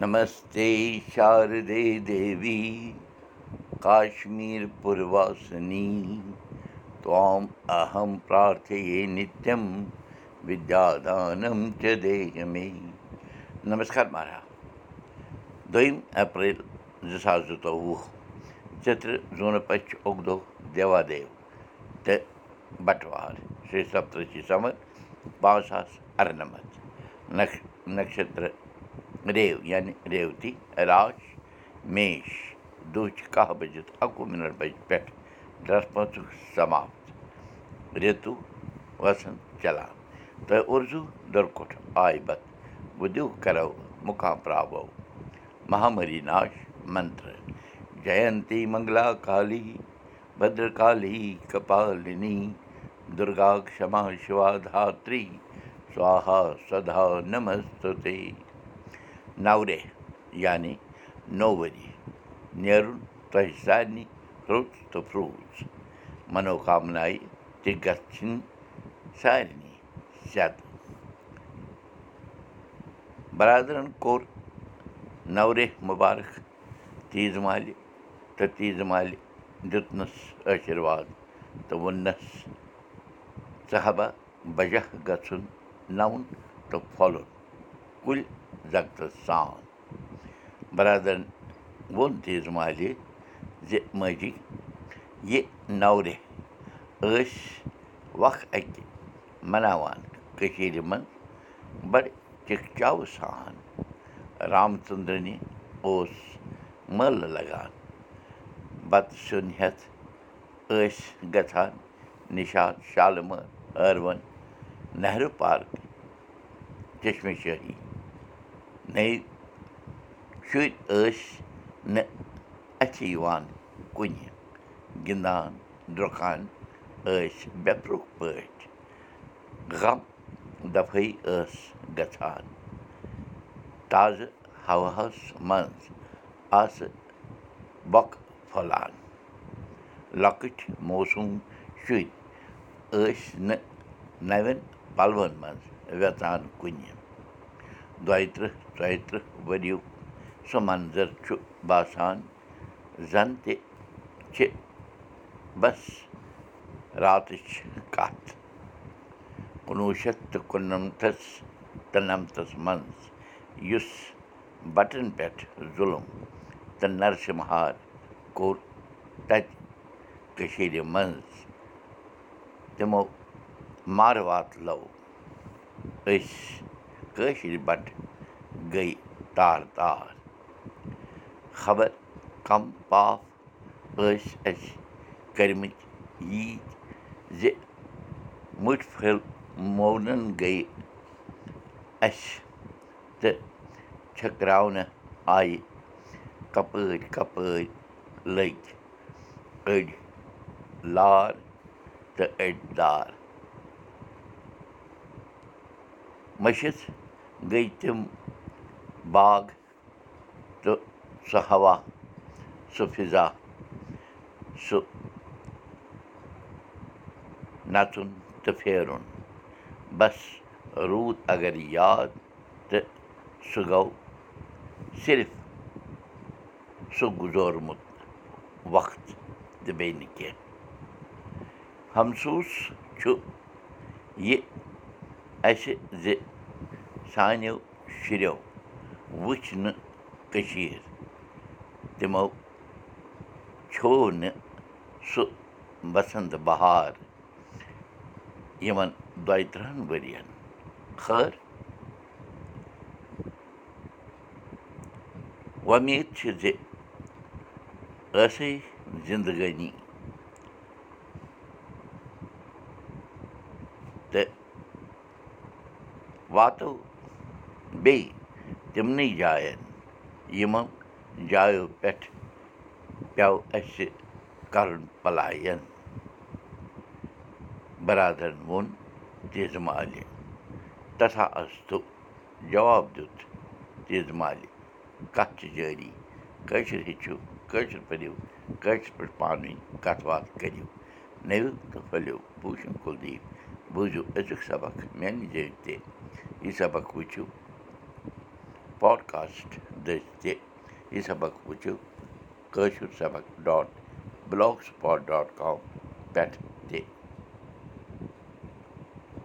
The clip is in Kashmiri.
नमस्ते शारदे देवी काश्मीरपुरवासिनी त्वाम् अहं प्रार्थये नित्यं विद्यादानं च देह मे नमस्कार मारा दोन एप्रिल जसाजो तो चित्र झून पच उगदो देवादेव ते बटवार श्री सप्तशी समर पावसास अर्नमत नक्ष नक्षत्र ریو یعنی ریوتی راش میش دُہچہِ کاہ بٔجِتھ اَکوُہ مِنٹ پٮ۪ٹھ ڈرٛسپَتُک سماپت رِتُو وسن چلان تہٕ اُرزوٗ دُرکُٹھ آے بت بُدِو کرو مُقام پراوو مہامری ناش منتر جینتی منگلا کالی بدرکالی کپالنی دُرگا دھتری سوہا سدا نمستے نورے یعنی نوٚو ؤری نیرُن تۄہہِ سارنٕے رُت تہٕ فرٛوٗز منوکامنایہِ تہِ گژھِنۍ سارنٕے برادرَن کوٚر نورے مُبارک تیٖژ مالہِ تہٕ تیٖژ مالہِ دیُتنَس آشِرواد تہٕ ووٚننَس ژٕ ہبا بجہ گژھُن نوُن تہٕ پھۄلُن کُلۍ سان برادرَن ووٚن تیٖژ مالہِ زِ ماجی یہِ نورے ٲسۍ وق اَکہِ مَناوان کٔشیٖرِ منٛز بَڑٕ چِکچاوٕ سان رامچندرنہِ اوس مٲلہٕ لگان بَتہٕ سیُن ہٮ۪تھ ٲسۍ گژھان نِشاط شالمٲر ہٲروَن نہروٗ پارک چشمے شٲہی نٔے شُرۍ ٲسۍ نہٕ اَتھِ یِوان کُنہِ گِنٛدان درٛۄکان ٲسۍ بیٚپرُکھ پٲٹھۍ غم دَفٲیی ٲس گژھان تازٕ ہواہَس منٛز آسہٕ بۄکہٕ پھۄلان لۄکٕٹۍ موسوٗم شُرۍ ٲسۍ نہٕ نَوٮ۪ن پَلوَن منٛز وٮ۪ژان کُنہِ دۄیہِ تٕرٛہ ژۄیہِ تٕرٛہ ؤرِیُک سُہ منظر چھُ باسان زَن تہِ چھِ بَس راتٕچ کَتھ کُنوُہ شَتھ تہٕ کُننَمتھَس تہٕ نَمتَس منٛز یُس بَٹَن پٮ۪ٹھ ظُلُم تہٕ نَرسِمہار کوٚر تَتہِ کٔشیٖرِ منٛز تِمو مارٕوات لو أسۍ کٲشِرۍ بَٹہٕ گٔے تار تار۔ خبر کَم پاپھ ٲسۍ اَسہِ کٔرۍمٕتۍ ییٖتۍ زِ مُٹھۍ پھٔلۍ مونَن گٔیہِ اَسہِ تہٕ چھٔکراونہٕ آیہِ کَپٲرۍ کَپٲرۍ لٔگۍ أڑۍ لار تہٕ أڑۍ دار۔ مٔشِتھ گٔے تِم باغ تہٕ سُہ ہوا سُہ فِضا سُہ نَژُن تہٕ پھیرُن بَس روٗد اگر یاد تہٕ سُہ گوٚو صِرف سُہ گُزورمُت وقت تہٕ بیٚیہِ نہٕ کیٚنٛہہ ہمسوٗس چھُ یہِ اَسہِ زِ سانیو شُریو وٕچھ نہٕ کٔشیٖر۔ تِمو کھیوٚو نہٕ سُہ بَسنٛد بہار۔ یِمَن دۄیہِ تٕرٛہَن ؤرِیَن۔ خٲر؟ وۄمید چھِ زِ ٲسٕے زِندگٲنی۔ تہٕ واتو بیٚیہِ تِمنٕے جایَن یِمو جایو پٮ۪ٹھ پیٚو اَسہِ کَرُن پَلاین بَرادَرَن ووٚن مالہِ تَتھا اَستہٕ جواب دیُت تیزٕ مالہِ کَتھ چھِ جٲری کٲشِر ہیٚچھِو کٲشِر پٔرِو کٲشِر پٲٹھۍ پانہٕ ؤنۍ کَتھ باتھ کٔرِو نٔوِو تہٕ پھٔلِو بوٗشِن کُلدیٖپ بوٗزِو أزیُک سبق میٛانہِ جٲے تہِ یہِ سبق وٕچھِو پاڈکاسٹ دٔسۍ تہِ یہِ سبق وٕچھِو کٲشُر سبق dot blogspot dot com پٮ۪ٹھ